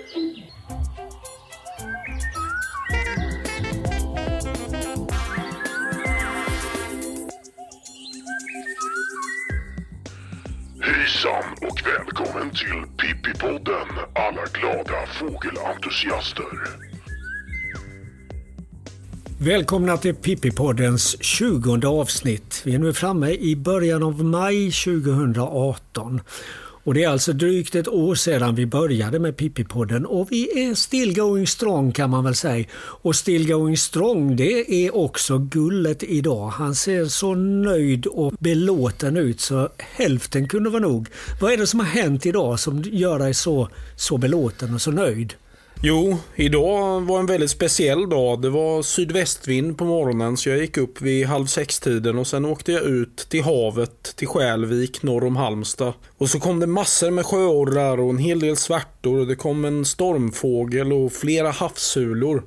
Hejsan och välkommen till Pippipodden alla glada fågelentusiaster. Välkomna till Pippipoddens 20 avsnitt. Vi är nu framme i början av maj 2018. Och det är alltså drygt ett år sedan vi började med Pippipodden och vi är still going strong kan man väl säga. Och still going strong det är också Gullet idag. Han ser så nöjd och belåten ut så hälften kunde vara nog. Vad är det som har hänt idag som gör dig så, så belåten och så nöjd? Jo, idag var en väldigt speciell dag. Det var sydvästvind på morgonen så jag gick upp vid halv sex-tiden och sen åkte jag ut till havet, till Skälvik norr om Halmstad. Och så kom det massor med sjöorrar och en hel del svärtor. och Det kom en stormfågel och flera havssulor.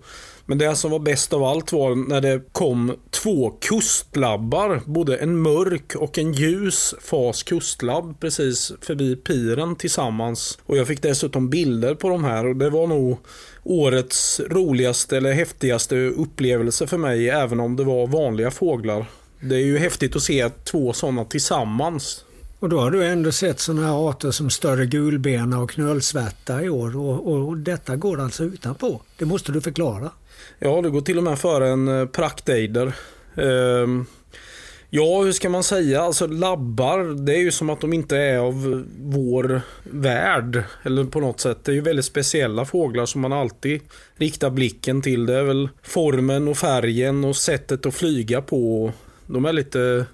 Men det som var bäst av allt var när det kom två kustlabbar. Både en mörk och en ljus fas kustlabb precis förbi piren tillsammans. Och jag fick dessutom bilder på de här och det var nog årets roligaste eller häftigaste upplevelse för mig även om det var vanliga fåglar. Det är ju häftigt att se två sådana tillsammans. Och då har du ändå sett sådana här arter som större gulbena och knölsvärta i år och, och detta går alltså utanpå. Det måste du förklara. Ja, det går till och med före en eh, praktejder. Ehm, ja, hur ska man säga? Alltså labbar, det är ju som att de inte är av vår värld. Eller på något sätt. Det är ju väldigt speciella fåglar som man alltid riktar blicken till. Det är väl formen och färgen och sättet att flyga på. De är lite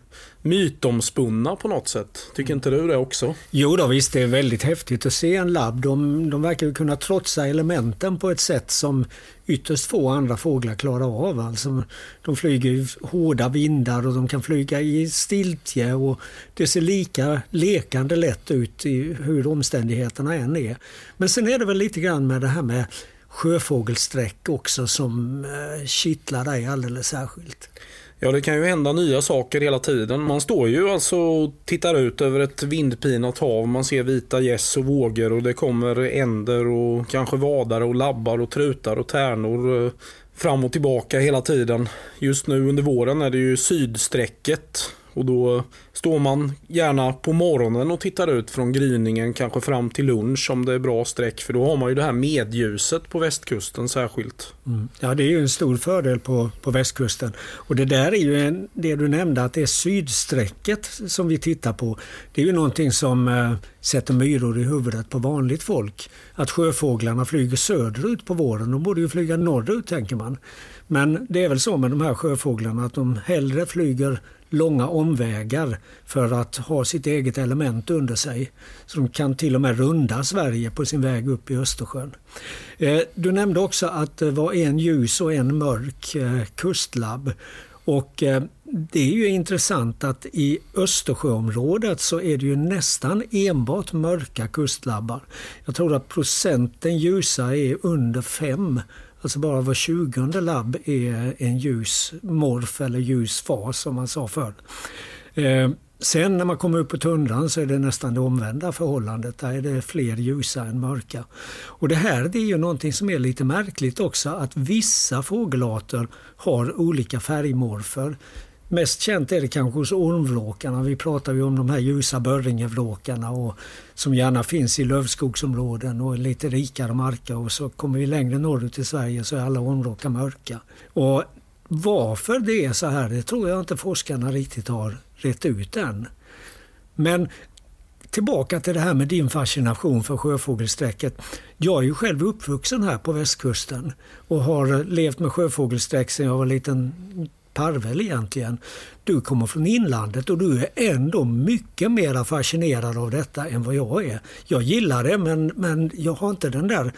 mytomspunna på något sätt. Tycker inte du det också? Jo då, visst det är väldigt häftigt att se en labb. De, de verkar kunna trotsa elementen på ett sätt som ytterst få andra fåglar klarar av. Alltså, de flyger i hårda vindar och de kan flyga i stiltje och det ser lika lekande lätt ut i hur omständigheterna än är. Men sen är det väl lite grann med det här med sjöfågelsträck också som eh, kittlar dig alldeles särskilt. Ja, det kan ju hända nya saker hela tiden. Man står ju alltså och tittar ut över ett vindpinat hav. Man ser vita gäss och vågor och det kommer änder och kanske vadare och labbar och trutar och tärnor eh, fram och tillbaka hela tiden. Just nu under våren är det ju sydsträcket och då står man gärna på morgonen och tittar ut från gryningen, kanske fram till lunch om det är bra streck. För då har man ju det här medljuset på västkusten särskilt. Mm. Ja, det är ju en stor fördel på, på västkusten. Och det där är ju en, det du nämnde att det är sydsträcket som vi tittar på. Det är ju någonting som eh, sätter myror i huvudet på vanligt folk. Att sjöfåglarna flyger söderut på våren. De borde ju flyga norrut tänker man. Men det är väl så med de här sjöfåglarna att de hellre flyger långa omvägar för att ha sitt eget element under sig. Så de kan till och med runda Sverige på sin väg upp i Östersjön. Eh, du nämnde också att det var en ljus och en mörk eh, kustlabb. Och eh, det är ju intressant att i Östersjöområdet så är det ju nästan enbart mörka kustlabbar. Jag tror att procenten ljusa är under 5 Alltså bara var tjugonde labb är en ljus morf eller ljus fas som man sa förr. Eh, sen när man kommer upp på tundran så är det nästan det omvända förhållandet. Där är det fler ljusa än mörka. Och det här det är ju någonting som är lite märkligt också att vissa fågelarter har olika färgmorfer. Mest känt är det kanske hos ormvråkarna. Vi pratar ju om de här ljusa börringevråkarna och som gärna finns i lövskogsområden och lite rikare marker och så kommer vi längre norrut i Sverige så är alla ormvråkar mörka. Och varför det är så här det tror jag inte forskarna riktigt har rätt ut än. Men tillbaka till det här med din fascination för sjöfågelsträcket. Jag är ju själv uppvuxen här på västkusten och har levt med sjöfågelsträck sedan jag var liten parvel egentligen. Du kommer från inlandet och du är ändå mycket mer fascinerad av detta än vad jag är. Jag gillar det men, men jag har inte den där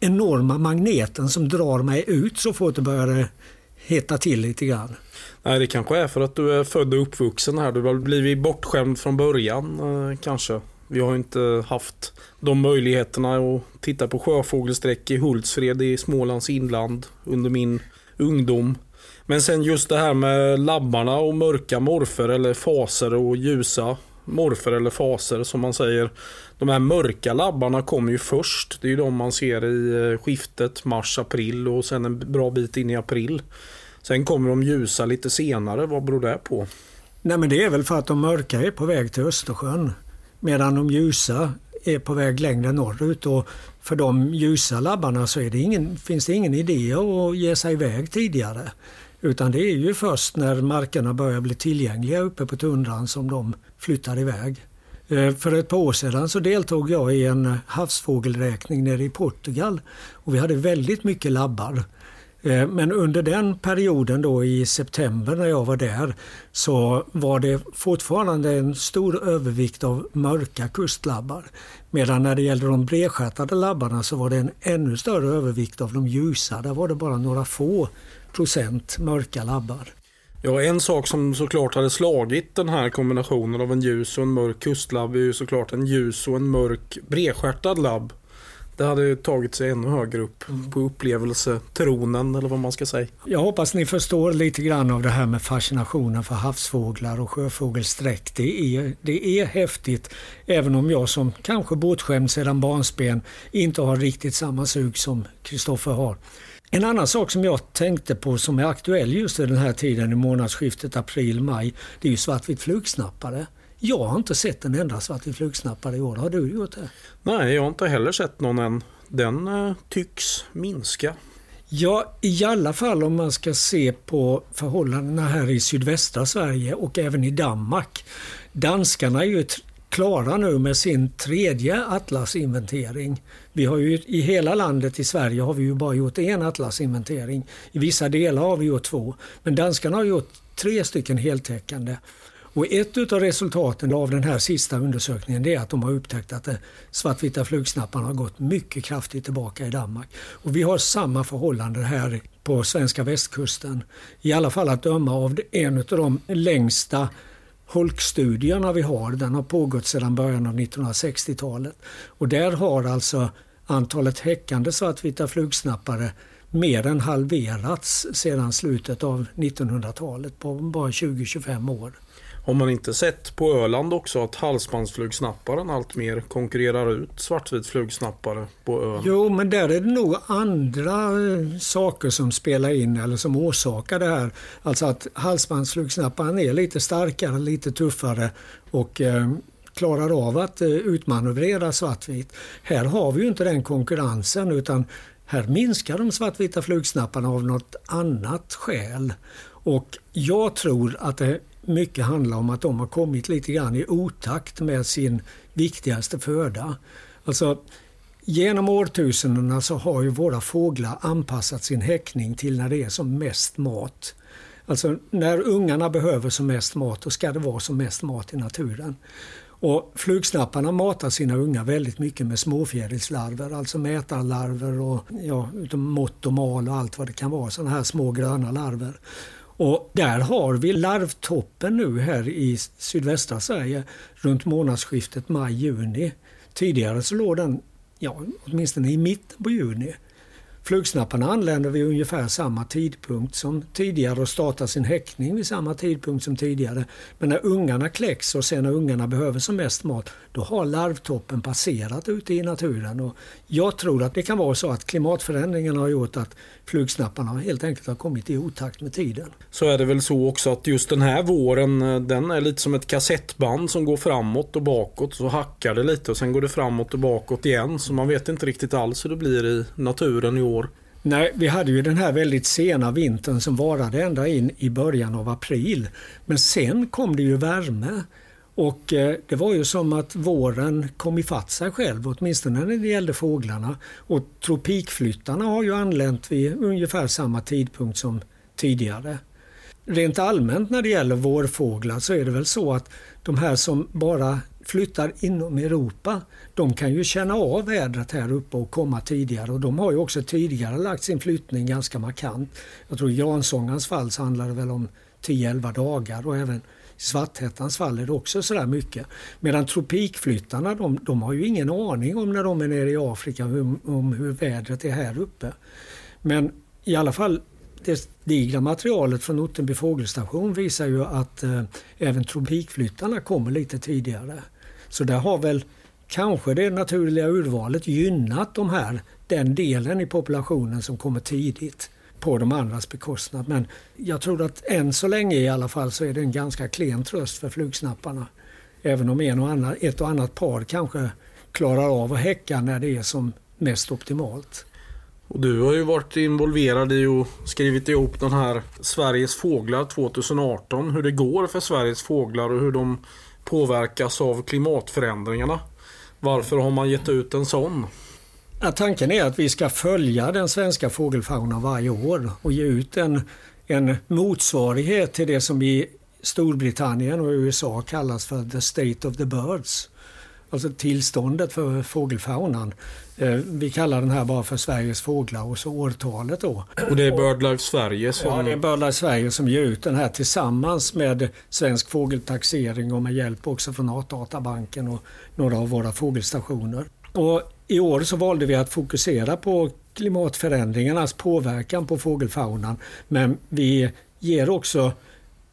enorma magneten som drar mig ut så fort det börjar hetta till lite grann. Nej, det kanske är för att du är född och uppvuxen här. Du har blivit bortskämd från början eh, kanske. Vi har inte haft de möjligheterna att titta på sjöfågelsträck i Hultsfred i Smålands inland under min ungdom. Men sen just det här med labbarna och mörka morfer eller faser och ljusa morfer eller faser som man säger. De här mörka labbarna kommer ju först. Det är ju de man ser i eh, skiftet mars-april och sen en bra bit in i april. Sen kommer de ljusa lite senare. Vad beror det på? Nej men det är väl för att de mörka är på väg till Östersjön. Medan de ljusa är på väg längre norrut. Och för de ljusa labbarna så är det ingen, finns det ingen idé att ge sig iväg tidigare. Utan det är ju först när markerna börjar bli tillgängliga uppe på tundran som de flyttar iväg. Eh, för ett par år sedan så deltog jag i en havsfågelräkning nere i Portugal och vi hade väldigt mycket labbar. Eh, men under den perioden då i september när jag var där så var det fortfarande en stor övervikt av mörka kustlabbar. Medan när det gällde de bredstjärtade labbarna så var det en ännu större övervikt av de ljusa. Där var det bara några få procent mörka labbar. Ja, en sak som såklart hade slagit den här kombinationen av en ljus och en mörk kustlabb är ju såklart en ljus och en mörk bredstjärtad labb. Det hade tagit sig ännu högre upp mm. på upplevelsetronen eller vad man ska säga. Jag hoppas ni förstår lite grann av det här med fascinationen för havsfåglar och sjöfågelsträck. Det är, det är häftigt även om jag som kanske båtskämd sedan barnsben inte har riktigt samma sug som Kristoffer har. En annan sak som jag tänkte på som är aktuell just i den här tiden i månadsskiftet april-maj, det är ju svartvit flugsnappare. Jag har inte sett en enda svartvit flugsnappare i år. Har du gjort det? Nej, jag har inte heller sett någon än. Den eh, tycks minska. Ja, i alla fall om man ska se på förhållandena här i sydvästra Sverige och även i Danmark. Danskarna är ju klara nu med sin tredje atlasinventering. Vi har ju i hela landet i Sverige har vi ju bara gjort en atlasinventering. I vissa delar har vi gjort två. Men danskarna har gjort tre stycken heltäckande. Och ett av resultaten av den här sista undersökningen är att de har upptäckt att svartvita flugsnapparna har gått mycket kraftigt tillbaka i Danmark. Och vi har samma förhållande här på svenska västkusten. I alla fall att döma av en av de längsta holkstudierna vi har, den har pågått sedan början av 1960-talet. Och där har alltså antalet häckande svartvita flugsnappare mer än halverats sedan slutet av 1900-talet på bara 20-25 år. Har man inte sett på Öland också att halsbandsflugsnapparen alltmer konkurrerar ut svartvit flugsnappare på ön? Jo, men där är det nog andra eh, saker som spelar in eller som orsakar det här. Alltså att halsbandsflugsnapparen är lite starkare, lite tuffare och eh, klarar av att eh, utmanövrera svartvit. Här har vi ju inte den konkurrensen utan här minskar de svartvita flugsnapparna av något annat skäl. Och jag tror att det mycket handlar om att de har kommit lite grann i otakt med sin viktigaste föda. Alltså, genom årtusendena så har ju våra fåglar anpassat sin häckning till när det är som mest mat. Alltså när ungarna behöver som mest mat, då ska det vara som mest mat i naturen. Och flugsnapparna matar sina ungar väldigt mycket med småfjärilslarver, alltså mätarlarver och ja, mått och mal och allt vad det kan vara, sådana här små gröna larver. Och där har vi larvtoppen nu här i sydvästra Sverige runt månadsskiftet maj-juni. Tidigare så låg den ja, åtminstone i mitten på juni. Flugsnapparna anländer vid ungefär samma tidpunkt som tidigare och startar sin häckning vid samma tidpunkt som tidigare. Men när ungarna kläcks och sen när ungarna behöver som mest mat, då har larvtoppen passerat ute i naturen. Och jag tror att det kan vara så att klimatförändringarna har gjort att flugsnapparna helt enkelt har kommit i otakt med tiden. Så är det väl så också att just den här våren, eh, den är lite som ett kassettband som går framåt och bakåt. Så hackar det lite och sen går det framåt och bakåt igen. Så man vet inte riktigt alls hur det blir i naturen i år. Nej, vi hade ju den här väldigt sena vintern som varade ända in i början av april. Men sen kom det ju värme. Och eh, det var ju som att våren kom ifatt sig själv, åtminstone när det gällde fåglarna. Och tropikflyttarna har ju anlänt vid ungefär samma tidpunkt som tidigare. Rent allmänt när det gäller vårfåglar så är det väl så att de här som bara flyttar inom Europa, de kan ju känna av vädret här uppe och komma tidigare och de har ju också tidigare lagt sin flyttning ganska markant. Jag tror i gransångans fall så handlar det väl om 10-11 dagar och även i Svarthättans fall är det också sådär mycket. Medan tropikflyttarna de, de har ju ingen aning om när de är nere i Afrika om, om hur vädret är här uppe. Men i alla fall det digra materialet från Ottenby fågelstation visar ju att eh, även tropikflyttarna kommer lite tidigare. Så där har väl kanske det naturliga urvalet gynnat de här, den delen i populationen som kommer tidigt på de andras bekostnad. Men jag tror att än så länge i alla fall så är det en ganska klen tröst för flugsnapparna. Även om en och annan, ett och annat par kanske klarar av att häcka när det är som mest optimalt. Och du har ju varit involverad i och skrivit ihop den här Sveriges fåglar 2018. Hur det går för Sveriges fåglar och hur de påverkas av klimatförändringarna. Varför har man gett ut en sån? Ja, tanken är att vi ska följa den svenska fågelfaunan varje år och ge ut en, en motsvarighet till det som i Storbritannien och USA kallas för the state of the birds. Alltså tillståndet för fågelfaunan. Eh, vi kallar den här bara för Sveriges fåglar och så årtalet då. Och det är BirdLife Sverige som... Ja, det är BirdLife Sverige som ger ut den här tillsammans med Svensk fågeltaxering och med hjälp också från Artdatabanken och några av våra fågelstationer. Och I år så valde vi att fokusera på klimatförändringarnas påverkan på fågelfaunan men vi ger också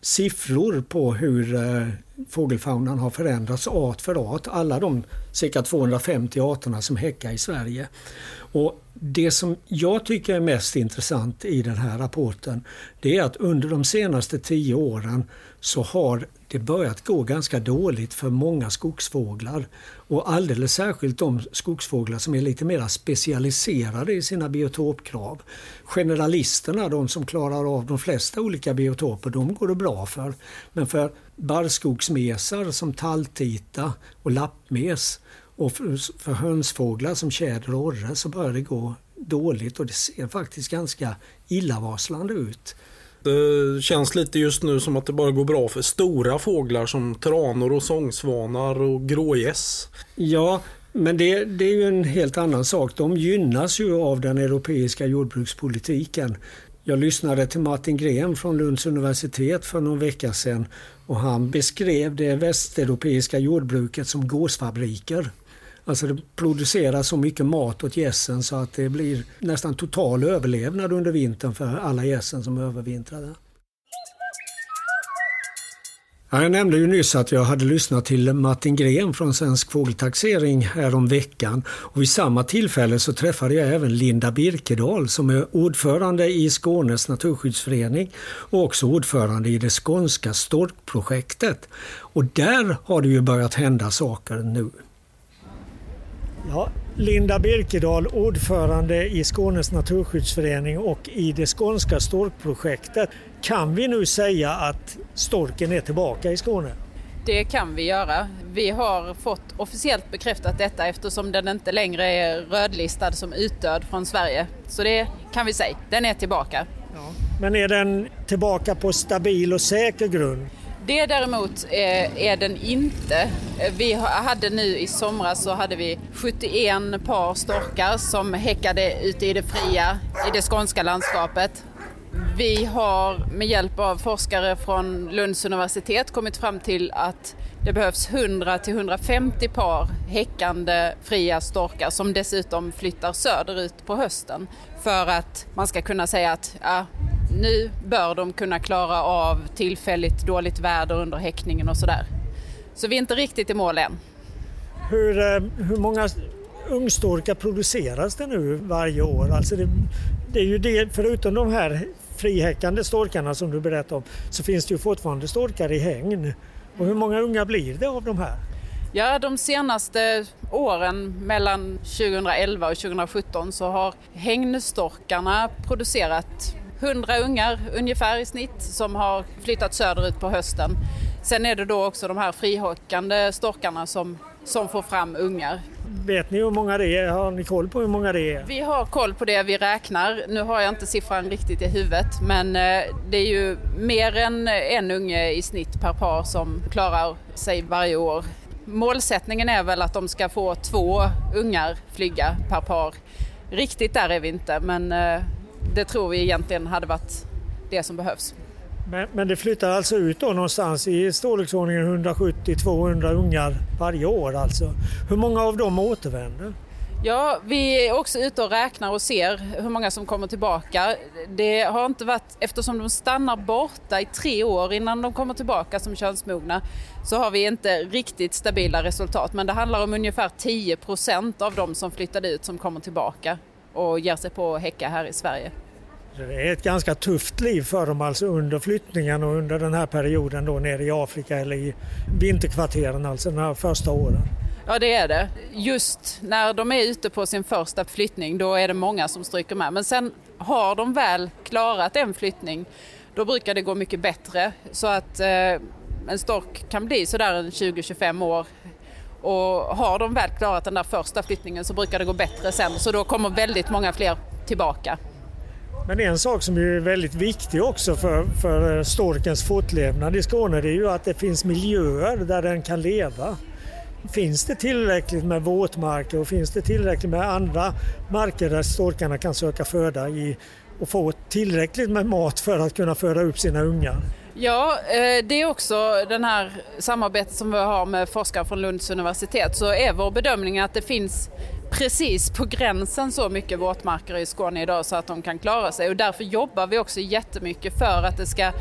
siffror på hur eh, fågelfaunan har förändrats art för art. Alla de cirka 250 arterna som häckar i Sverige. Och det som jag tycker är mest intressant i den här rapporten det är att under de senaste tio åren så har det börjat gå ganska dåligt för många skogsfåglar. Och alldeles särskilt de skogsfåglar som är lite mer specialiserade i sina biotopkrav. Generalisterna, de som klarar av de flesta olika biotoper, de går det bra för. Men för barrskogsmesar som talltita och lappmes och för, för hönsfåglar som tjäder och orre så börjar det gå dåligt och det ser faktiskt ganska illavarslande ut. Det känns lite just nu som att det bara går bra för stora fåglar som tranor och sångsvanar och grågäss. Ja, men det, det, är ju en helt annan sak. De gynnas ju av den europeiska jordbrukspolitiken. Jag lyssnade till Martin Gren från Lunds universitet för någon vecka sedan och han beskrev det västeuropeiska jordbruket som gåsfabriker. Alltså det produceras så mycket mat åt gässen så att det blir nästan total överlevnad under vintern för alla gässen som övervintrar där. Jag nämnde ju nyss att jag hade lyssnat till Martin Gren från Svensk Fågeltaxering häromveckan. veckan. Och vid samma tillfälle så träffade jag även Linda Birkedal som är ordförande i Skånes naturskyddsförening och också ordförande i det skånska storkprojektet. Och där har det ju börjat hända saker nu. Ja, Linda Birkedal, ordförande i Skånes naturskyddsförening och i det skånska storkprojektet. Kan vi nu säga att storken är tillbaka i Skåne? Det kan vi göra. Vi har fått officiellt bekräftat detta eftersom den inte längre är rödlistad som utdöd från Sverige. Så det kan vi säga, den är tillbaka. Ja. Men är den tillbaka på stabil och säker grund? Det däremot eh, är den inte. Eh, vi hade nu i somras så hade vi 71 par storkar som häckade ute i det fria i det skånska landskapet. Vi har med hjälp av forskare från Lunds universitet kommit fram till att det behövs 100 till 150 par häckande fria storkar som dessutom flyttar söderut på hösten för att man ska kunna säga att ja, nu bör de kunna klara av tillfälligt dåligt väder under häckningen och sådär. Så vi är inte riktigt i mål än. Hur, eh, hur många ungstorkar produceras det nu varje år? Alltså det, det är ju det, förutom de här frihäckande storkarna som du berättade om så finns det ju fortfarande storkar i hägn. Och hur många unga blir det av de här? Ja, de senaste åren mellan 2011 och 2017 så har hägnstorkarna producerat 100 ungar ungefär i snitt som har flyttat söderut på hösten. Sen är det då också de här frihockande storkarna som, som får fram ungar. Vet ni hur många det är? Har ni koll på hur många det är? Vi har koll på det, vi räknar. Nu har jag inte siffran riktigt i huvudet men eh, det är ju mer än en unge i snitt per par som klarar sig varje år. Målsättningen är väl att de ska få två ungar flyga per par. Riktigt där är vi inte men eh, det tror vi egentligen hade varit det som behövs. Men, men det flyttar alltså ut då någonstans i storleksordningen 170-200 ungar varje år alltså. Hur många av dem återvänder? Ja, vi är också ute och räknar och ser hur många som kommer tillbaka. Det har inte varit, eftersom de stannar borta i tre år innan de kommer tillbaka som könsmogna, så har vi inte riktigt stabila resultat. Men det handlar om ungefär 10 procent av de som flyttade ut som kommer tillbaka och ger sig på att häcka här i Sverige. Det är ett ganska tufft liv för dem alltså under flyttningen och under den här perioden då nere i Afrika eller i vinterkvarteren, alltså de här första åren. Ja det är det. Just när de är ute på sin första flyttning då är det många som stryker med. Men sen har de väl klarat en flyttning då brukar det gå mycket bättre. Så att eh, en stork kan bli sådär 20-25 år och har de väl klarat den där första flyttningen så brukar det gå bättre sen. Så då kommer väldigt många fler tillbaka. Men en sak som är väldigt viktig också för, för storkens fortlevnad i Skåne det är ju att det finns miljöer där den kan leva. Finns det tillräckligt med våtmarker och finns det tillräckligt med andra marker där storkarna kan söka föda i och få tillräckligt med mat för att kunna föda upp sina ungar? Ja, eh, det är också den här samarbetet som vi har med forskare från Lunds universitet så är vår bedömning att det finns precis på gränsen så mycket våtmarker i Skåne idag så att de kan klara sig och därför jobbar vi också jättemycket för att det ska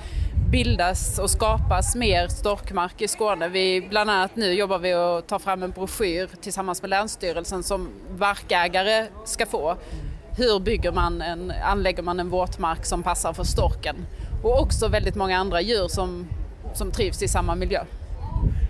bildas och skapas mer storkmark i Skåne. Vi, bland annat nu jobbar vi och tar fram en broschyr tillsammans med Länsstyrelsen som markägare ska få. Hur bygger man en, anlägger man en våtmark som passar för storken? Och också väldigt många andra djur som, som trivs i samma miljö.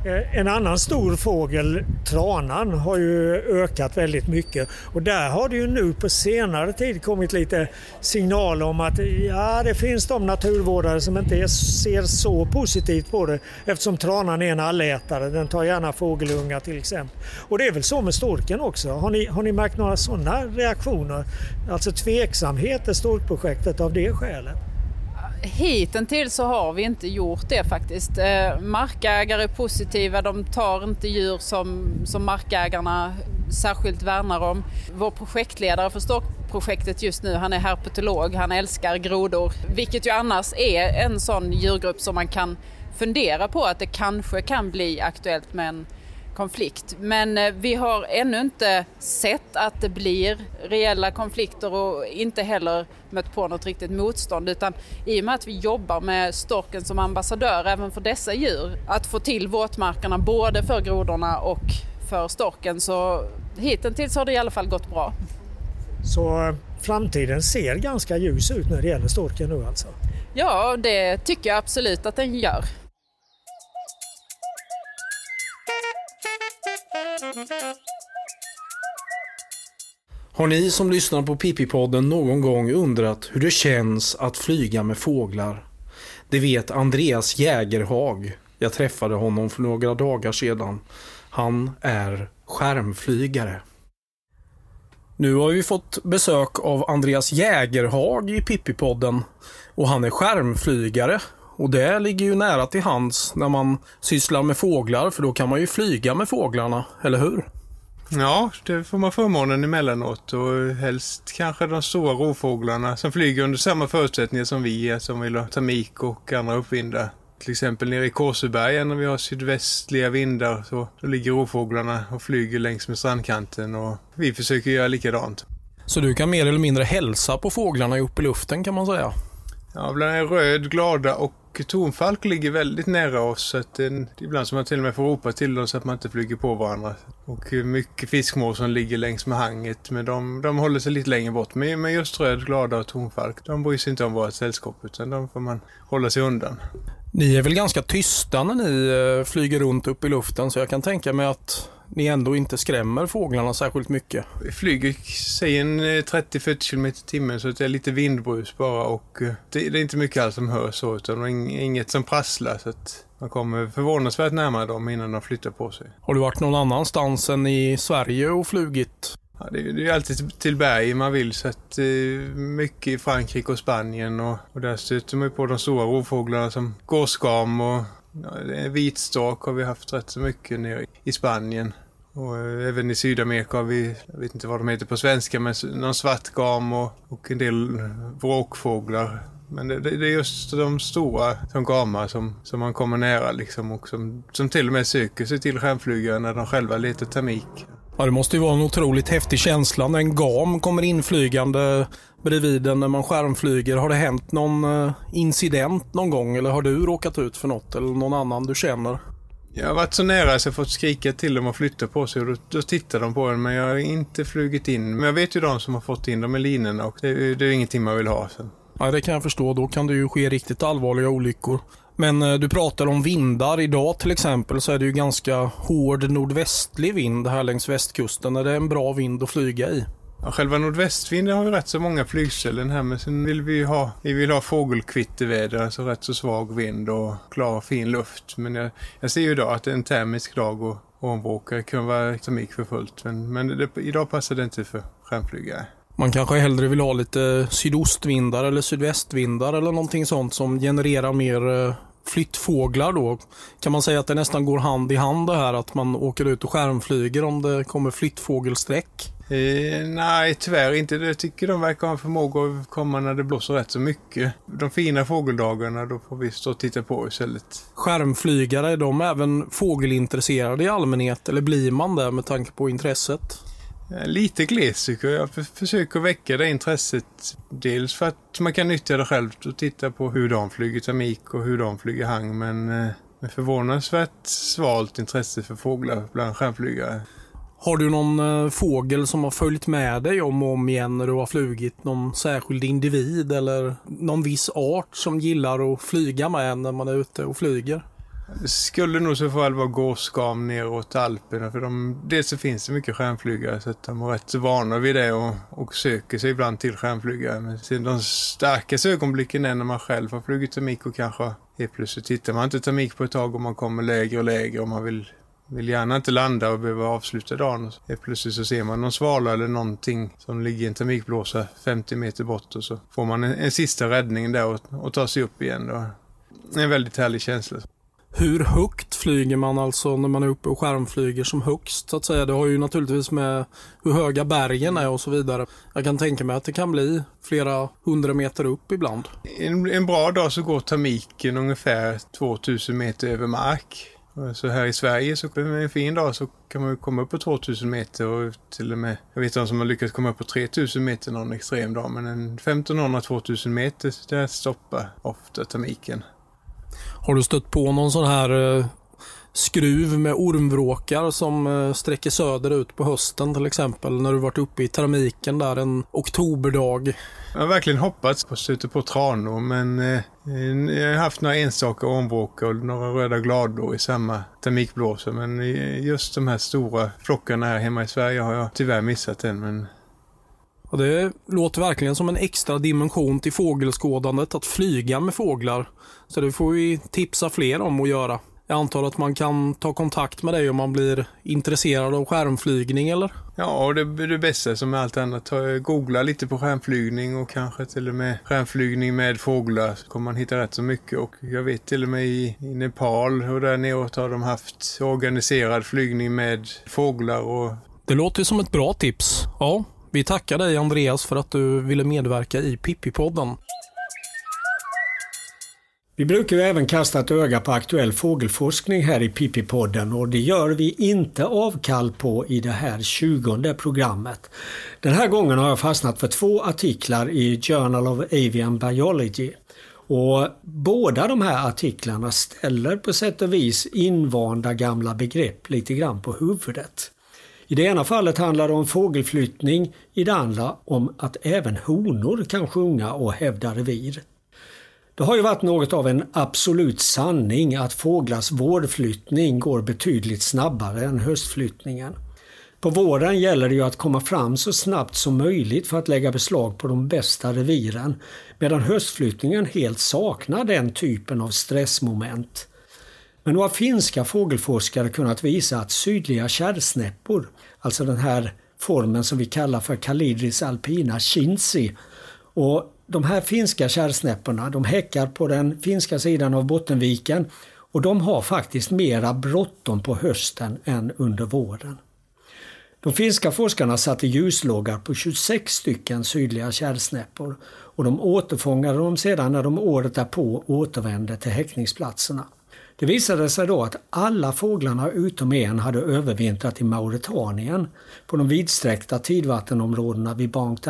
Eh, en annan stor fågel, tranan, har ju ökat väldigt mycket och där har det ju nu på senare tid kommit lite signaler om att ja, det finns de naturvårdare som inte ser så positivt på det eftersom tranan är en allätare, den tar gärna fågelungar till exempel. Och det är väl så med storken också. Har ni, har ni märkt några sådana reaktioner? Alltså tveksamhet i storkprojektet av det skälet? Hittills så har vi inte gjort det faktiskt. Eh, markägare är positiva, de tar inte djur som, som markägarna särskilt värnar om. Vår projektledare för Storkprojektet just nu, han är herpetolog, han älskar grodor, vilket ju annars är en sån djurgrupp som man kan fundera på att det kanske kan bli aktuellt med en konflikt. Men eh, vi har ännu inte sett att det blir reella konflikter och inte heller mött på något riktigt motstånd utan i och med att vi jobbar med storken som ambassadör även för dessa djur, att få till våtmarkerna både för grodorna och för storken så hittills har det i alla fall gått bra. Så eh, framtiden ser ganska ljus ut när det gäller storken nu alltså? Ja, det tycker jag absolut att den gör. Har ni som lyssnar på Pippi-podden någon gång undrat hur det känns att flyga med fåglar? Det vet Andreas Jägerhag. Jag träffade honom för några dagar sedan. Han är skärmflygare. Nu har vi fått besök av Andreas Jägerhag i Pippi-podden och han är skärmflygare. Och det ligger ju nära till hands när man sysslar med fåglar för då kan man ju flyga med fåglarna, eller hur? Ja, det får man förmånen emellanåt och helst kanske de stora rovfåglarna som flyger under samma förutsättningar som vi som vill ha tamik och andra uppvindar. Till exempel nere i Kåseberga när vi har sydvästliga vindar så då ligger rovfåglarna och flyger längs med strandkanten och vi försöker göra likadant. Så du kan mer eller mindre hälsa på fåglarna uppe i luften kan man säga? Ja, bland röd, glada och tonfalk ligger väldigt nära oss. Så att det, ibland som man till och med får ropa till dem så att man inte flyger på varandra. Och mycket fiskmås som ligger längs med hanget. Men de, de håller sig lite längre bort. Men, men just röd, glada och tonfalk, de bryr sig inte om vårt sällskap. Utan de får man hålla sig undan. Ni är väl ganska tysta när ni eh, flyger runt upp i luften. Så jag kan tänka mig att ni ändå inte skrämmer fåglarna särskilt mycket. Vi flyger, säg en 30-40 eh, km i timmen så det är lite vindbrus bara och eh, det, det är inte mycket alls som hörs så utan inget som prasslar så att man kommer förvånansvärt närmare dem innan de flyttar på sig. Har du varit någon annanstans än i Sverige och flugit? Ja, det, det är alltid till berg man vill så att eh, mycket i Frankrike och Spanien och, och där stöter man på de stora rovfåglarna som gåsgam och Vitstak har vi haft rätt så mycket nere i Spanien. Och eh, även i Sydamerika har vi, jag vet inte vad de heter på svenska, men någon svartgam och, och en del vråkfåglar. Men det, det, är just de stora som gamar som, som man kommer nära liksom och som, som till och med söker sig till stjärnflygare när de själva letar termik. Ja, det måste ju vara en otroligt häftig känsla när en gam kommer inflygande bredvid en när man skärmflyger. Har det hänt någon eh, incident någon gång eller har du råkat ut för något eller någon annan du känner? Jag har varit så nära så jag fått skrika till dem och flytta på sig och då, då tittar de på en men jag har inte flugit in. Men jag vet ju de som har fått in dem i linorna och det, det är ingenting man vill ha. Så. Ja, det kan jag förstå. Då kan det ju ske riktigt allvarliga olyckor. Men eh, du pratar om vindar. Idag till exempel så är det ju ganska hård nordvästlig vind här längs västkusten. Är det en bra vind att flyga i? Ja, själva nordvästvinden har ju rätt så många flygställen här men sen vill vi ha, vi vill ha fågelkvitterväder, alltså rätt så svag vind och klar fin luft. Men jag, jag ser ju idag att det är en termisk dag och ombråkare kan vara termik för fullt. Men, men det, idag passar det inte för skärmflygare. Man kanske hellre vill ha lite sydostvindar eller sydvästvindar eller någonting sånt som genererar mer eh, flyttfåglar då. Kan man säga att det nästan går hand i hand det här att man åker ut och skärmflyger om det kommer flyttfågelsträck? Eh, nej, tyvärr inte. Jag tycker de verkar ha en förmåga att komma när det blåser rätt så mycket. De fina fågeldagarna, då får vi stå och titta på istället. Skärmflygare, är de även fågelintresserade i allmänhet eller blir man det med tanke på intresset? Eh, lite gles tycker jag. Jag försöker väcka det intresset. Dels för att man kan nyttja det själv och titta på hur de flyger termik och hur de flyger hang. Men eh, med förvånansvärt svalt intresse för fåglar bland stjärnflygare. Har du någon eh, fågel som har följt med dig om och om igen när du har flugit? Någon särskild individ eller någon viss art som gillar att flyga med när man är ute och flyger? Det skulle nog så fall vara gåsgam neråt Alperna för de, dels så finns det mycket stjärnflygare så att de är rätt vana vid det och, och söker sig ibland till stjärnflygare. Men sen de starkaste ögonblicken är när man själv har flugit termik och kanske helt plötsligt tittar man inte termik på ett tag och man kommer lägre och lägre och man vill vill gärna inte landa och behöva avsluta dagen. Helt plötsligt så ser man någon svala eller någonting som ligger i en termikblåsa 50 meter bort och så får man en, en sista räddning där och, och tar sig upp igen. Då. En väldigt härlig känsla. Hur högt flyger man alltså när man är uppe och skärmflyger som högst så att säga? Det har ju naturligtvis med hur höga bergen är och så vidare. Jag kan tänka mig att det kan bli flera hundra meter upp ibland. En, en bra dag så går termiken ungefär 2000 meter över mark. Så här i Sverige så med en fin dag så kan man komma upp på 2000 meter och till och med, jag vet de som har lyckats komma upp på 3000 meter någon extrem dag, men en 1500-2000 meter där stoppar ofta termiken. Har du stött på någon sån här eh, skruv med ormvråkar som eh, sträcker söderut på hösten till exempel när du varit uppe i termiken där en oktoberdag? Jag har verkligen hoppats på att stöta på tranor men eh, jag har haft några enstaka ormvråkar och några röda glador i samma termikblåsor men just de här stora flockarna här hemma i Sverige har jag tyvärr missat än men och det låter verkligen som en extra dimension till fågelskådandet att flyga med fåglar. Så det får vi tipsa fler om att göra. Jag antar att man kan ta kontakt med dig om man blir intresserad av skärmflygning eller? Ja, och det är det bästa som allt annat. Googla lite på skärmflygning och kanske till och med skärmflygning med fåglar så kommer man hitta rätt så mycket. Och jag vet till och med i, i Nepal och där neråt har de haft organiserad flygning med fåglar och... Det låter som ett bra tips. Ja, vi tackar dig Andreas för att du ville medverka i Pippi-podden. Vi brukar ju även kasta ett öga på aktuell fågelforskning här i Pippi-podden och det gör vi inte avkall på i det här tjugonde programmet. Den här gången har jag fastnat för två artiklar i Journal of Avian Biology. Och båda de här artiklarna ställer på sätt och vis invanda gamla begrepp lite grann på huvudet. I det ena fallet handlar det om fågelflyttning, i det andra om att även honor kan sjunga och hävda revir. Det har ju varit något av en absolut sanning att fåglars vårflyttning går betydligt snabbare än höstflyttningen. På våren gäller det ju att komma fram så snabbt som möjligt för att lägga beslag på de bästa reviren medan höstflyttningen helt saknar den typen av stressmoment. Men nu har finska fågelforskare kunnat visa att sydliga kärrsnäppor, alltså den här formen som vi kallar för Calidris alpina chinsi, och de här finska kärrsnäpporna de häckar på den finska sidan av Bottenviken och de har faktiskt mera bråttom på hösten än under våren. De finska forskarna satte ljuslågar på 26 stycken sydliga kärrsnäppor och de återfångade dem sedan när de året därpå återvände till häckningsplatserna. Det visade sig då att alla fåglarna utom en hade övervintrat i Mauretanien på de vidsträckta tidvattenområdena vid Bank.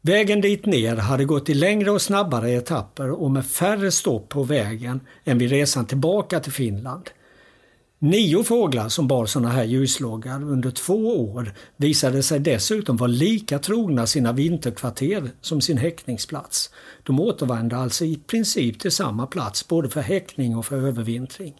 Vägen dit ner hade gått i längre och snabbare etapper och med färre stopp på vägen än vid resan tillbaka till Finland. Nio fåglar som bar sådana här ljusloggar under två år visade sig dessutom vara lika trogna sina vinterkvarter som sin häckningsplats. De återvände alltså i princip till samma plats både för häckning och för övervintring.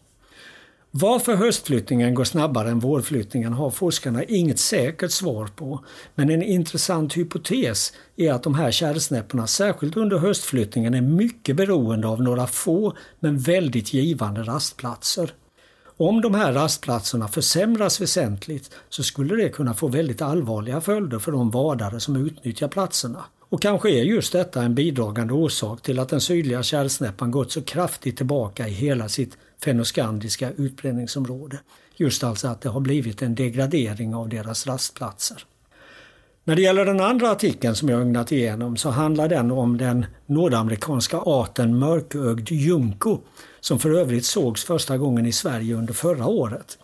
Varför höstflyttningen går snabbare än vårflyttningen har forskarna inget säkert svar på. Men en intressant hypotes är att de här kärrsnäpporna, särskilt under höstflyttningen, är mycket beroende av några få men väldigt givande rastplatser. Om de här rastplatserna försämras väsentligt så skulle det kunna få väldigt allvarliga följder för de vadare som utnyttjar platserna. Och kanske är just detta en bidragande orsak till att den sydliga kärrsnäppan gått så kraftigt tillbaka i hela sitt fenoskandiska utbredningsområde. Just alltså att det har blivit en degradering av deras rastplatser. När det gäller den andra artikeln som jag ögnat igenom så handlar den om den nordamerikanska arten mörkögd junko som för övrigt sågs första gången i Sverige under förra året.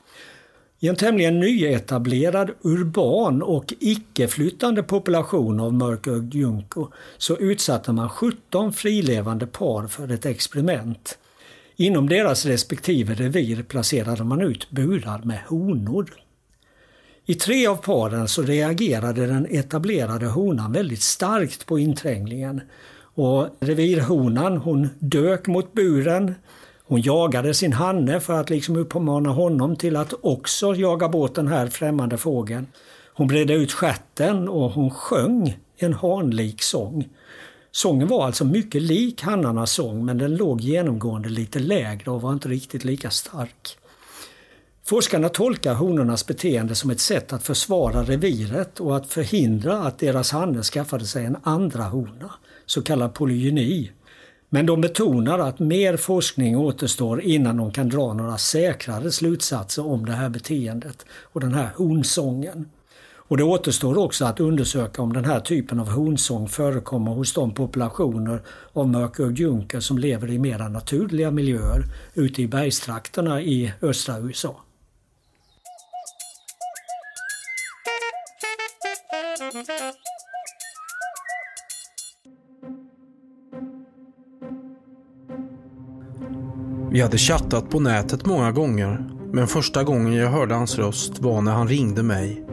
I en tämligen nyetablerad urban och icke-flyttande population av mörkögd junko så utsatte man 17 frilevande par för ett experiment. Inom deras respektive revir placerade man ut burar med honor. I tre av paren så reagerade den etablerade honan väldigt starkt på inträngningen. Och revirhonan hon dök mot buren. Hon jagade sin hanne för att liksom uppmana honom till att också jaga bort den här främmande fågeln. Hon bredde ut skärten och hon sjöng en hanlik sång. Sången var alltså mycket lik hannarnas sång men den låg genomgående lite lägre och var inte riktigt lika stark. Forskarna tolkar honornas beteende som ett sätt att försvara reviret och att förhindra att deras hanne skaffade sig en andra hona, så kallad polygyni. Men de betonar att mer forskning återstår innan de kan dra några säkrare slutsatser om det här beteendet och den här honsången. Och det återstår också att undersöka om den här typen av honsång förekommer hos de populationer av mörkögd junker som lever i mera naturliga miljöer ute i bergstrakterna i östra USA. Vi hade chattat på nätet många gånger, men första gången jag hörde hans röst var när han ringde mig.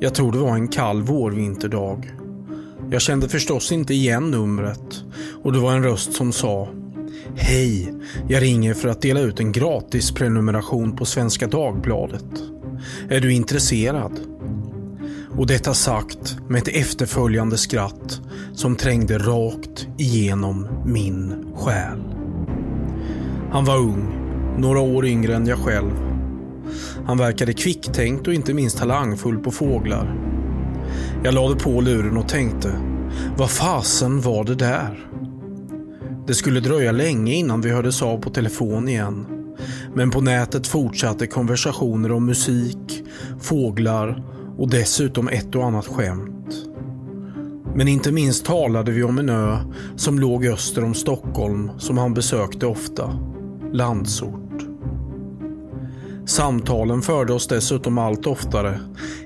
Jag tror det var en kall vårvinterdag. Jag kände förstås inte igen numret och det var en röst som sa Hej, jag ringer för att dela ut en gratis prenumeration på Svenska Dagbladet. Är du intresserad? Och detta sagt med ett efterföljande skratt som trängde rakt igenom min själ. Han var ung, några år yngre än jag själv. Han verkade kvicktänkt och inte minst talangfull på fåglar. Jag lade på luren och tänkte, vad fasen var det där? Det skulle dröja länge innan vi hördes av på telefon igen. Men på nätet fortsatte konversationer om musik, fåglar och dessutom ett och annat skämt. Men inte minst talade vi om en ö som låg öster om Stockholm som han besökte ofta. Landsort. Samtalen förde oss dessutom allt oftare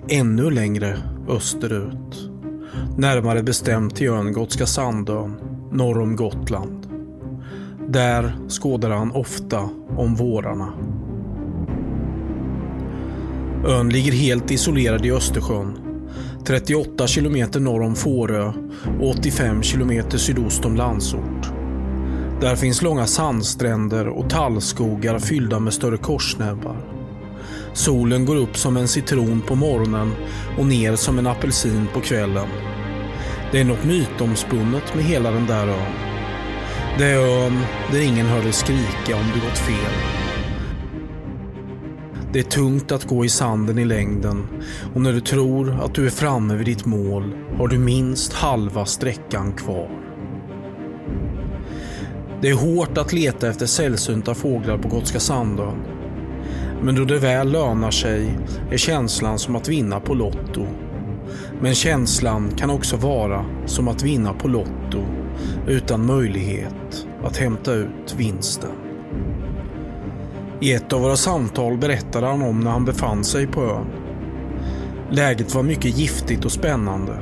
ännu längre österut. Närmare bestämt till ön Gotska Sandön, norr om Gotland. Där skådade han ofta om vårarna. Ön ligger helt isolerad i Östersjön. 38 kilometer norr om Fårö och 85 kilometer sydost om Landsort. Där finns långa sandstränder och tallskogar fyllda med större korsnäbbar. Solen går upp som en citron på morgonen och ner som en apelsin på kvällen. Det är något mytomspunnet med hela den där ön. Det är ön där ingen hör dig skrika om du gått fel. Det är tungt att gå i sanden i längden och när du tror att du är framme vid ditt mål har du minst halva sträckan kvar. Det är hårt att leta efter sällsynta fåglar på Gotska Sandön. Men då det väl lönar sig är känslan som att vinna på Lotto. Men känslan kan också vara som att vinna på Lotto utan möjlighet att hämta ut vinsten. I ett av våra samtal berättade han om när han befann sig på ön. Läget var mycket giftigt och spännande.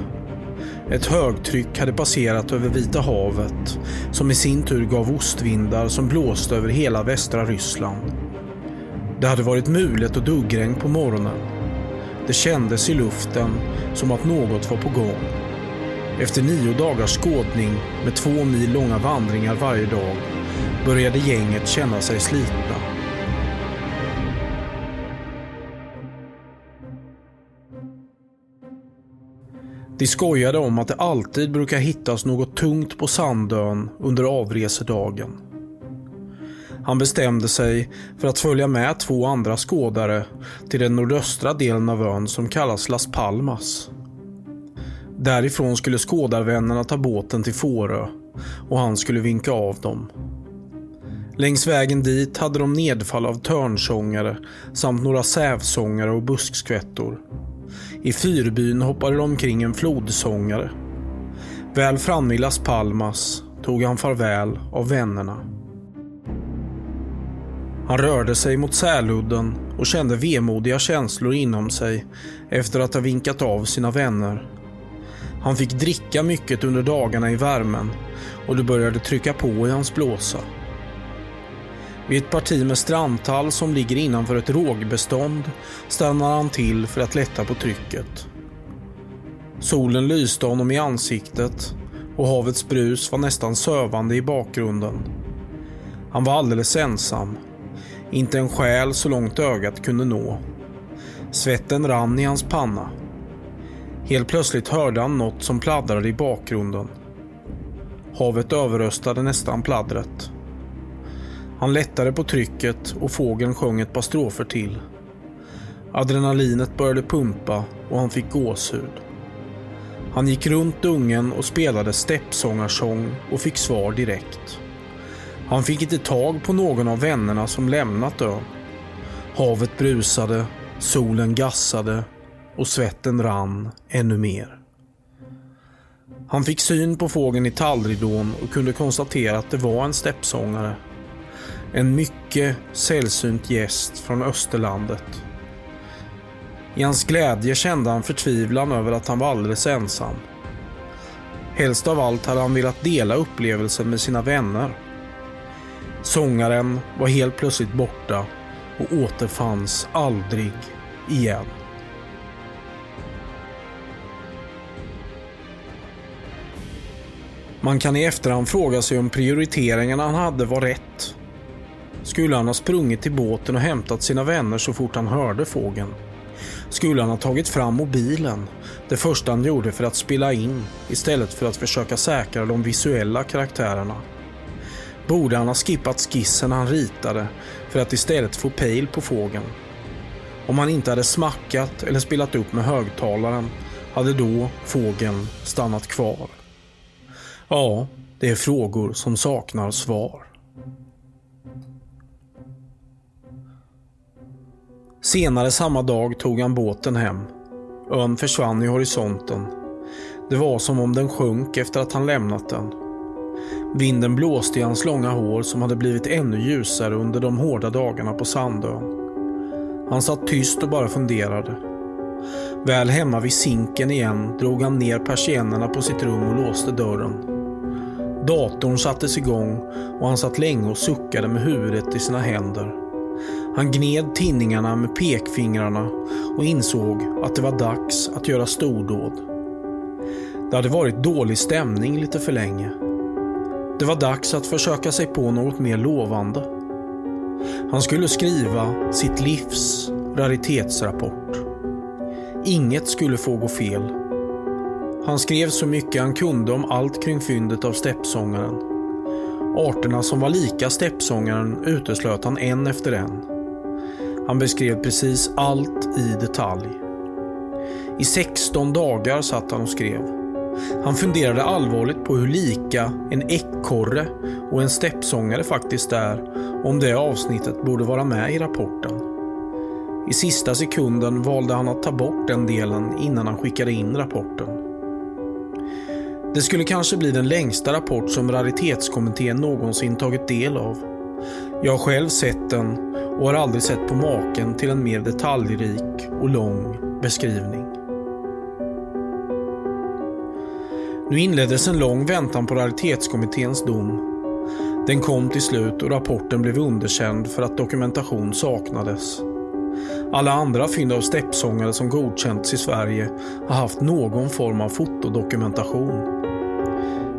Ett högtryck hade passerat över Vita havet som i sin tur gav ostvindar som blåste över hela västra Ryssland. Det hade varit mulet och duggregn på morgonen. Det kändes i luften som att något var på gång. Efter nio dagars skådning med två mil långa vandringar varje dag började gänget känna sig slitna. De skojade om att det alltid brukar hittas något tungt på Sandön under avresedagen. Han bestämde sig för att följa med två andra skådare till den nordöstra delen av ön som kallas Las Palmas. Därifrån skulle skådarvännerna ta båten till Fårö och han skulle vinka av dem. Längs vägen dit hade de nedfall av törnsångare samt några sävsångare och buskskvättor. I fyrbyn hoppade de omkring en flodsångare. Väl framme i Las Palmas tog han farväl av vännerna. Han rörde sig mot Säludden och kände vemodiga känslor inom sig efter att ha vinkat av sina vänner. Han fick dricka mycket under dagarna i värmen och det började trycka på i hans blåsa. Vid ett parti med strandtall som ligger innanför ett rågbestånd stannar han till för att lätta på trycket. Solen lyste honom i ansiktet och havets brus var nästan sövande i bakgrunden. Han var alldeles ensam. Inte en själ så långt ögat kunde nå. Svetten rann i hans panna. Helt plötsligt hörde han något som pladdrade i bakgrunden. Havet överröstade nästan pladdret. Han lättade på trycket och fågeln sjöng ett par strofer till. Adrenalinet började pumpa och han fick gåshud. Han gick runt dungen och spelade steppsångarsång och fick svar direkt. Han fick inte tag på någon av vännerna som lämnat ön. Havet brusade, solen gassade och svetten rann ännu mer. Han fick syn på fågeln i tallridån och kunde konstatera att det var en steppsångare en mycket sällsynt gäst från Österlandet. I hans glädje kände han förtvivlan över att han var alldeles ensam. Helst av allt hade han velat dela upplevelsen med sina vänner. Sångaren var helt plötsligt borta och återfanns aldrig igen. Man kan i efterhand fråga sig om prioriteringarna han hade var rätt. Skulle han ha sprungit till båten och hämtat sina vänner så fort han hörde fågeln? Skulle han ha tagit fram mobilen, det första han gjorde för att spela in, istället för att försöka säkra de visuella karaktärerna? Borde han ha skippat skissen han ritade för att istället få pejl på fågeln? Om han inte hade smackat eller spelat upp med högtalaren hade då fågeln stannat kvar? Ja, det är frågor som saknar svar. Senare samma dag tog han båten hem. Ön försvann i horisonten. Det var som om den sjönk efter att han lämnat den. Vinden blåste i hans långa hår som hade blivit ännu ljusare under de hårda dagarna på Sandön. Han satt tyst och bara funderade. Väl hemma vid sinken igen drog han ner persiennerna på sitt rum och låste dörren. Datorn sattes igång och han satt länge och suckade med huvudet i sina händer. Han gned tinningarna med pekfingrarna och insåg att det var dags att göra stordåd. Det hade varit dålig stämning lite för länge. Det var dags att försöka sig på något mer lovande. Han skulle skriva sitt livs raritetsrapport. Inget skulle få gå fel. Han skrev så mycket han kunde om allt kring fyndet av steppsångaren. Arterna som var lika steppsångaren uteslöt han en efter en. Han beskrev precis allt i detalj. I 16 dagar satt han och skrev. Han funderade allvarligt på hur lika en ekorre och en steppsångare faktiskt är om det avsnittet borde vara med i rapporten. I sista sekunden valde han att ta bort den delen innan han skickade in rapporten. Det skulle kanske bli den längsta rapport som raritetskommittén någonsin tagit del av. Jag har själv sett den och har aldrig sett på maken till en mer detaljrik och lång beskrivning. Nu inleddes en lång väntan på raritetskommitténs dom. Den kom till slut och rapporten blev underkänd för att dokumentation saknades. Alla andra fynd av steppsångare som godkänts i Sverige har haft någon form av fotodokumentation.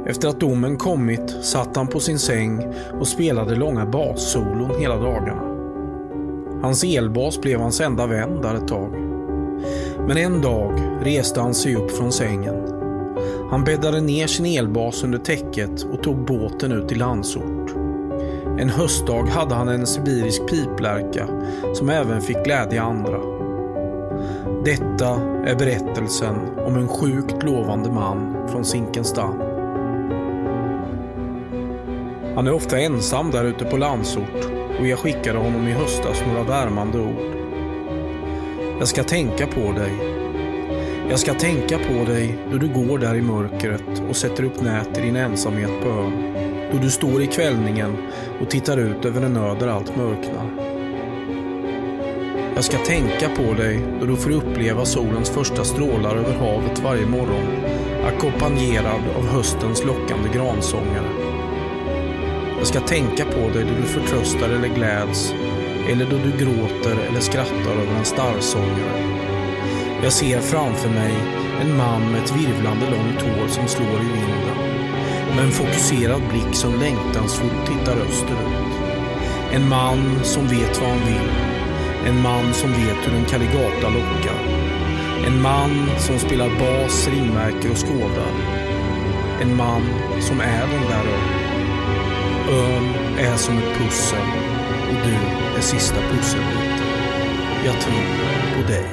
Efter att domen kommit satt han på sin säng och spelade långa bassolon hela dagarna. Hans elbas blev hans enda vän där ett tag. Men en dag reste han sig upp från sängen. Han bäddade ner sin elbas under täcket och tog båten ut till Landsort. En höstdag hade han en sibirisk piplärka som även fick glädja andra. Detta är berättelsen om en sjukt lovande man från Zinkensdamm. Han är ofta ensam där ute på Landsort och jag skickade honom i höstas några värmande ord. Jag ska tänka på dig. Jag ska tänka på dig då du går där i mörkret och sätter upp nät i din ensamhet på ön. Då du står i kvällningen och tittar ut över en ö där allt mörknar. Jag ska tänka på dig då du får uppleva solens första strålar över havet varje morgon, ackompanjerad av höstens lockande gransångare. Jag ska tänka på dig då du förtröstar eller gläds, eller då du gråter eller skrattar över en starrsångare. Jag ser framför mig en man med ett virvlande långt hår som slår i vinden. Med en fokuserad blick som längtansfullt tittar österut. En man som vet vad han vill. En man som vet hur en Caligata lockar. En man som spelar bas, ringmärker och skådar. En man som är den där ön. Ön är som ett pussel och du är sista pusselbiten. Jag tror på dig.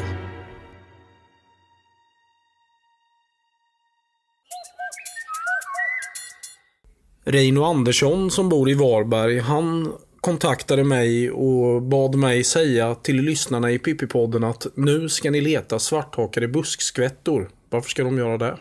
Reino Andersson som bor i Varberg, han kontaktade mig och bad mig säga till lyssnarna i Pippipodden att nu ska ni leta svarthakade buskskvättor. Varför ska de göra det?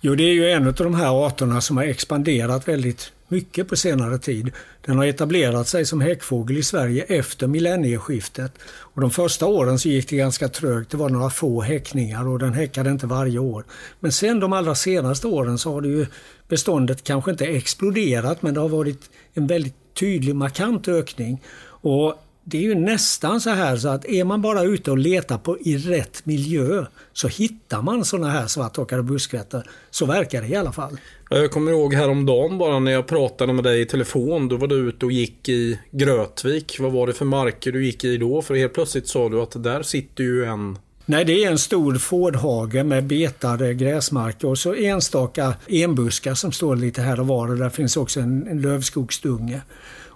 Jo, det är ju en av de här arterna som har expanderat väldigt mycket på senare tid. Den har etablerat sig som häckfågel i Sverige efter millennieskiftet. Och de första åren så gick det ganska trögt. Det var några få häckningar och den häckade inte varje år. Men sen de allra senaste åren så har det ju beståndet kanske inte exploderat men det har varit en väldigt tydlig markant ökning. Och det är ju nästan så här så att är man bara ute och letar på i rätt miljö så hittar man sådana här svarthackade buskvättor. Så verkar det i alla fall. Jag kommer ihåg häromdagen bara när jag pratade med dig i telefon. Då var du ute och gick i Grötvik. Vad var det för marker du gick i då? För helt plötsligt sa du att där sitter ju en Nej, det är en stor fårdhage med betade gräsmarker och så enstaka enbuskar som står lite här och var och där finns också en, en lövskogsdunge.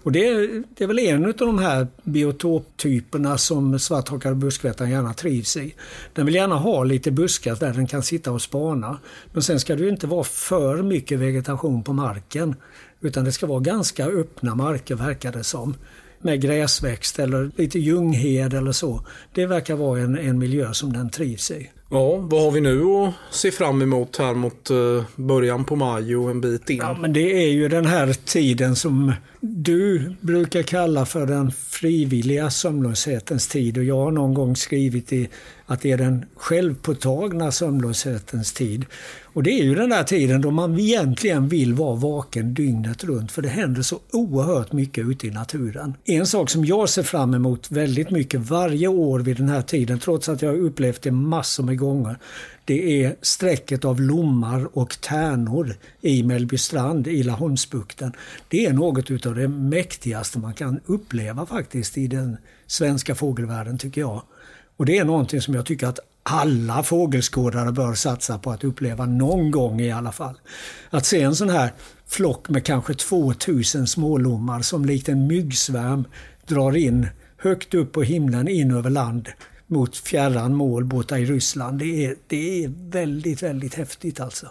Och det är, det är väl en av de här biotoptyperna som svarthakade buskvättan gärna trivs i. Den vill gärna ha lite buskar där den kan sitta och spana. Men sen ska det inte vara för mycket vegetation på marken. Utan det ska vara ganska öppna marker verkar det som med gräsväxt eller lite ljunghed eller så. Det verkar vara en, en miljö som den trivs i. Ja, vad har vi nu att se fram emot här mot uh, början på maj och en bit in? Ja, men det är ju den här tiden som du brukar kalla för den frivilliga sömnlöshetens tid och jag har någon gång skrivit i att det är den självpåtagna sömnlöshetens tid. Och det är ju den där tiden då man egentligen vill vara vaken dygnet runt för det händer så oerhört mycket ute i naturen. En sak som jag ser fram emot väldigt mycket varje år vid den här tiden, trots att jag har upplevt det massor med gånger, det är sträcket av lommar och tärnor i Mellbystrand i Laholmsbukten. Det är något utav det mäktigaste man kan uppleva faktiskt i den svenska fågelvärlden tycker jag. Och det är någonting som jag tycker att alla fågelskådare bör satsa på att uppleva någon gång i alla fall. Att se en sån här flock med kanske 2000 smålommar som likt en myggsvärm drar in högt upp på himlen in över land mot fjärran mål borta i Ryssland. Det är, det är väldigt, väldigt häftigt alltså.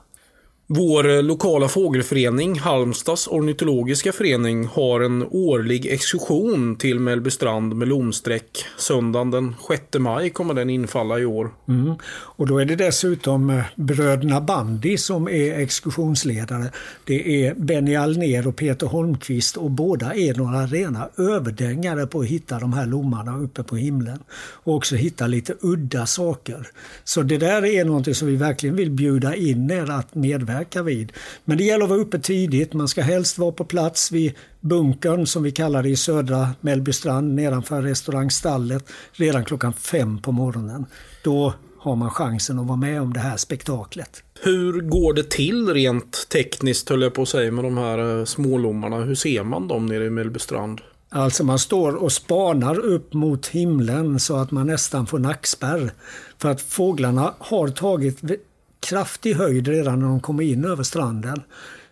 Vår lokala fågelförening, Halmstads ornitologiska förening, har en årlig exkursion till Mellbystrand med lomsträck. Söndagen den 6 maj kommer den infalla i år. Mm. Och då är det dessutom eh, bröderna Bandi som är exkursionsledare. Det är Benny Alner och Peter Holmqvist och båda är några rena överdängare på att hitta de här lommarna uppe på himlen. Och också hitta lite udda saker. Så det där är någonting som vi verkligen vill bjuda in er att medverka medverka vid. Men det gäller att vara uppe tidigt. Man ska helst vara på plats vid bunkern som vi kallar det i södra Mellbystrand nedanför restaurangstallet redan klockan fem på morgonen. Då har man chansen att vara med om det här spektaklet. Hur går det till rent tekniskt höll jag på att säga med de här eh, smålommarna? Hur ser man dem nere i Mellbystrand? Alltså man står och spanar upp mot himlen så att man nästan får nackspärr. För att fåglarna har tagit kraftig höjd redan när de kommer in över stranden.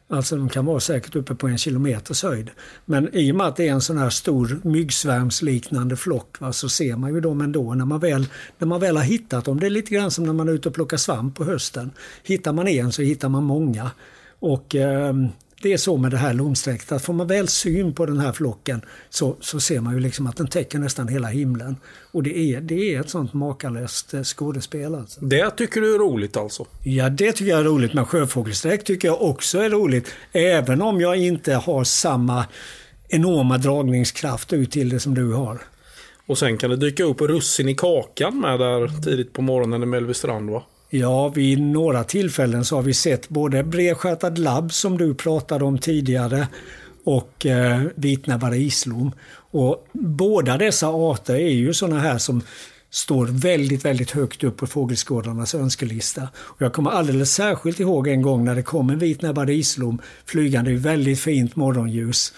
Alltså de kan vara säkert uppe på en kilometers höjd. Men i och med att det är en sån här stor myggsvärmsliknande flock va, så ser man ju dem ändå när man, väl, när man väl har hittat dem. Det är lite grann som när man är ute och plockar svamp på hösten. Hittar man en så hittar man många. Och eh, det är så med det här lomsträcket att får man väl syn på den här flocken så, så ser man ju liksom att den täcker nästan hela himlen. Och det är, det är ett sånt makalöst eh, skådespel. Alltså. Det tycker du är roligt alltså? Ja, det tycker jag är roligt. Men sjöfågelsträck tycker jag också är roligt. Även om jag inte har samma enorma dragningskraft ut till det som du har. Och sen kan det dyka upp russin i kakan med där tidigt på morgonen i Mellbystrand va? Ja, vid några tillfällen så har vi sett både bredskötad labb som du pratade om tidigare och eh, vitnäbbade islom. Och båda dessa arter är ju sådana här som står väldigt, väldigt högt upp på fågelskådarnas önskelista. Och jag kommer alldeles särskilt ihåg en gång när det kom en vitnäbbad islom flygande i väldigt fint morgonljus.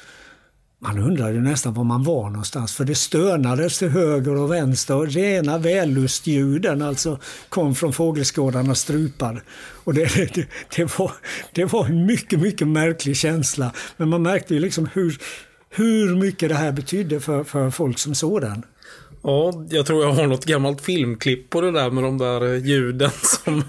Man undrade nästan var man var någonstans för det stönades till höger och vänster och rena vällustljuden alltså kom från fågelskådarnas strupar. Och det, det, det, var, det var en mycket, mycket märklig känsla. Men man märkte ju liksom hur, hur mycket det här betydde för, för folk som såg den. Ja, jag tror jag har något gammalt filmklipp på det där med de där eh, ljuden som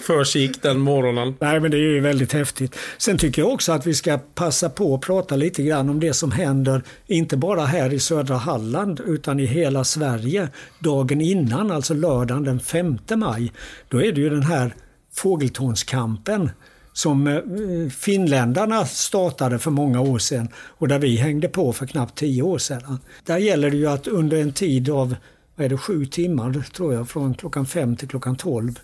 försiggick den morgonen. Nej, men det är ju väldigt häftigt. Sen tycker jag också att vi ska passa på att prata lite grann om det som händer, inte bara här i södra Halland, utan i hela Sverige. Dagen innan, alltså lördagen den 5 maj, då är det ju den här fågeltornskampen som eh, finländarna startade för många år sedan och där vi hängde på för knappt tio år sedan. Där gäller det ju att under en tid av vad är det, sju timmar, tror jag, från klockan fem till klockan tolv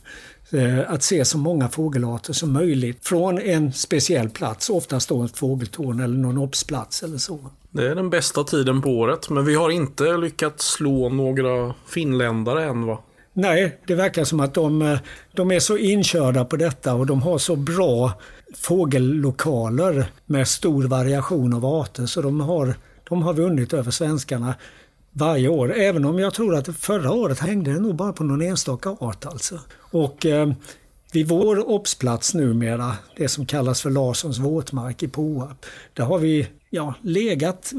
eh, att se så många fågelarter som möjligt från en speciell plats, oftast då ett fågeltorn eller någon obsplats eller så. Det är den bästa tiden på året, men vi har inte lyckats slå några finländare än va? Nej, det verkar som att de, eh, de är så inkörda på detta och de har så bra fågellokaler med stor variation av arter så de har, de har vunnit över svenskarna varje år. Även om jag tror att förra året hängde det nog bara på någon enstaka art alltså. Och eh, vid vår obsplats numera, det som kallas för Larssons våtmark i Påarp, där har vi ja, legat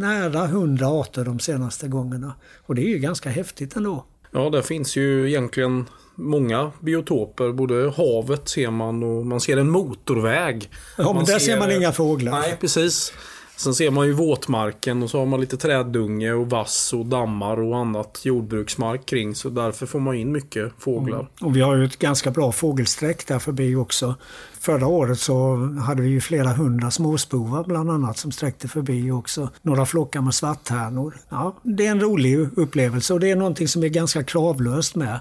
nära hundra arter de senaste gångerna. Och det är ju ganska häftigt ändå. Ja, där finns ju egentligen många biotoper. Både havet ser man och man ser en motorväg. Ja, men man där ser, man inga fåglar. Nej, precis. Sen ser man ju våtmarken och så har man lite träddunge och vass och dammar och annat jordbruksmark kring. Så därför får man in mycket fåglar. Mm. Och vi har ju ett ganska bra fågelsträck där förbi också. Förra året så hade vi ju flera hundra småspovar bland annat som sträckte förbi också. Några flockar med svarthärnor. Ja, det är en rolig upplevelse och det är någonting som är ganska kravlöst med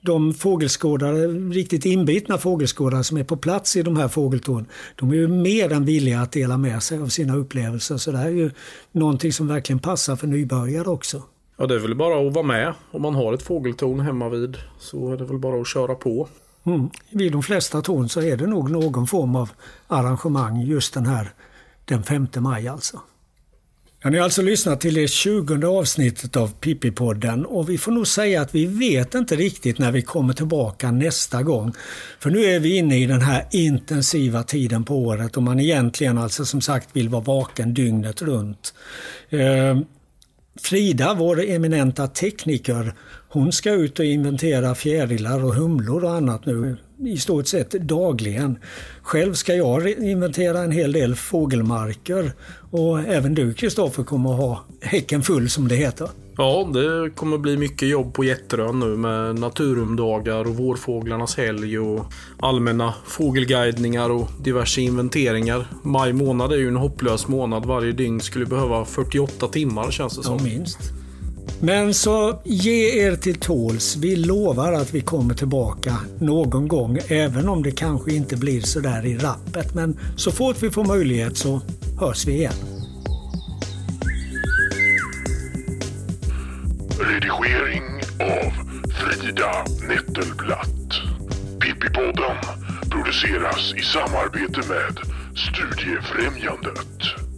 de fågelskådare, riktigt inbitna fågelskådare som är på plats i de här fågeltornen, de är ju mer än villiga att dela med sig av sina upplevelser. Så det här är ju någonting som verkligen passar för nybörjare också. Ja, det är väl bara att vara med. Om man har ett fågeltorn hemma vid så är det väl bara att köra på. Mm. Vid de flesta torn så är det nog någon form av arrangemang just den här den 5 maj alltså. Ja, ni har alltså lyssnat till det 20 avsnittet av Pippi-podden och vi får nog säga att vi vet inte riktigt när vi kommer tillbaka nästa gång. För nu är vi inne i den här intensiva tiden på året och man egentligen alltså som sagt vill vara vaken dygnet runt. Ehm, Frida, vår eminenta tekniker, hon ska ut och inventera fjärilar och humlor och annat nu i stort sett dagligen. Själv ska jag inventera en hel del fågelmarker och även du Kristoffer kommer att ha häcken full som det heter. Ja, det kommer bli mycket jobb på Jätterön nu med naturumdagar och vårfåglarnas helg och allmänna fågelguidningar och diverse inventeringar. Maj månad är ju en hopplös månad. Varje dygn skulle behöva 48 timmar känns det som. Ja, minst. Men så ge er till tåls. Vi lovar att vi kommer tillbaka någon gång, även om det kanske inte blir så där i rappet. Men så fort vi får möjlighet så hörs vi igen. Redigering av Frida Nettelblatt. Pippipodden produceras i samarbete med Studiefrämjandet.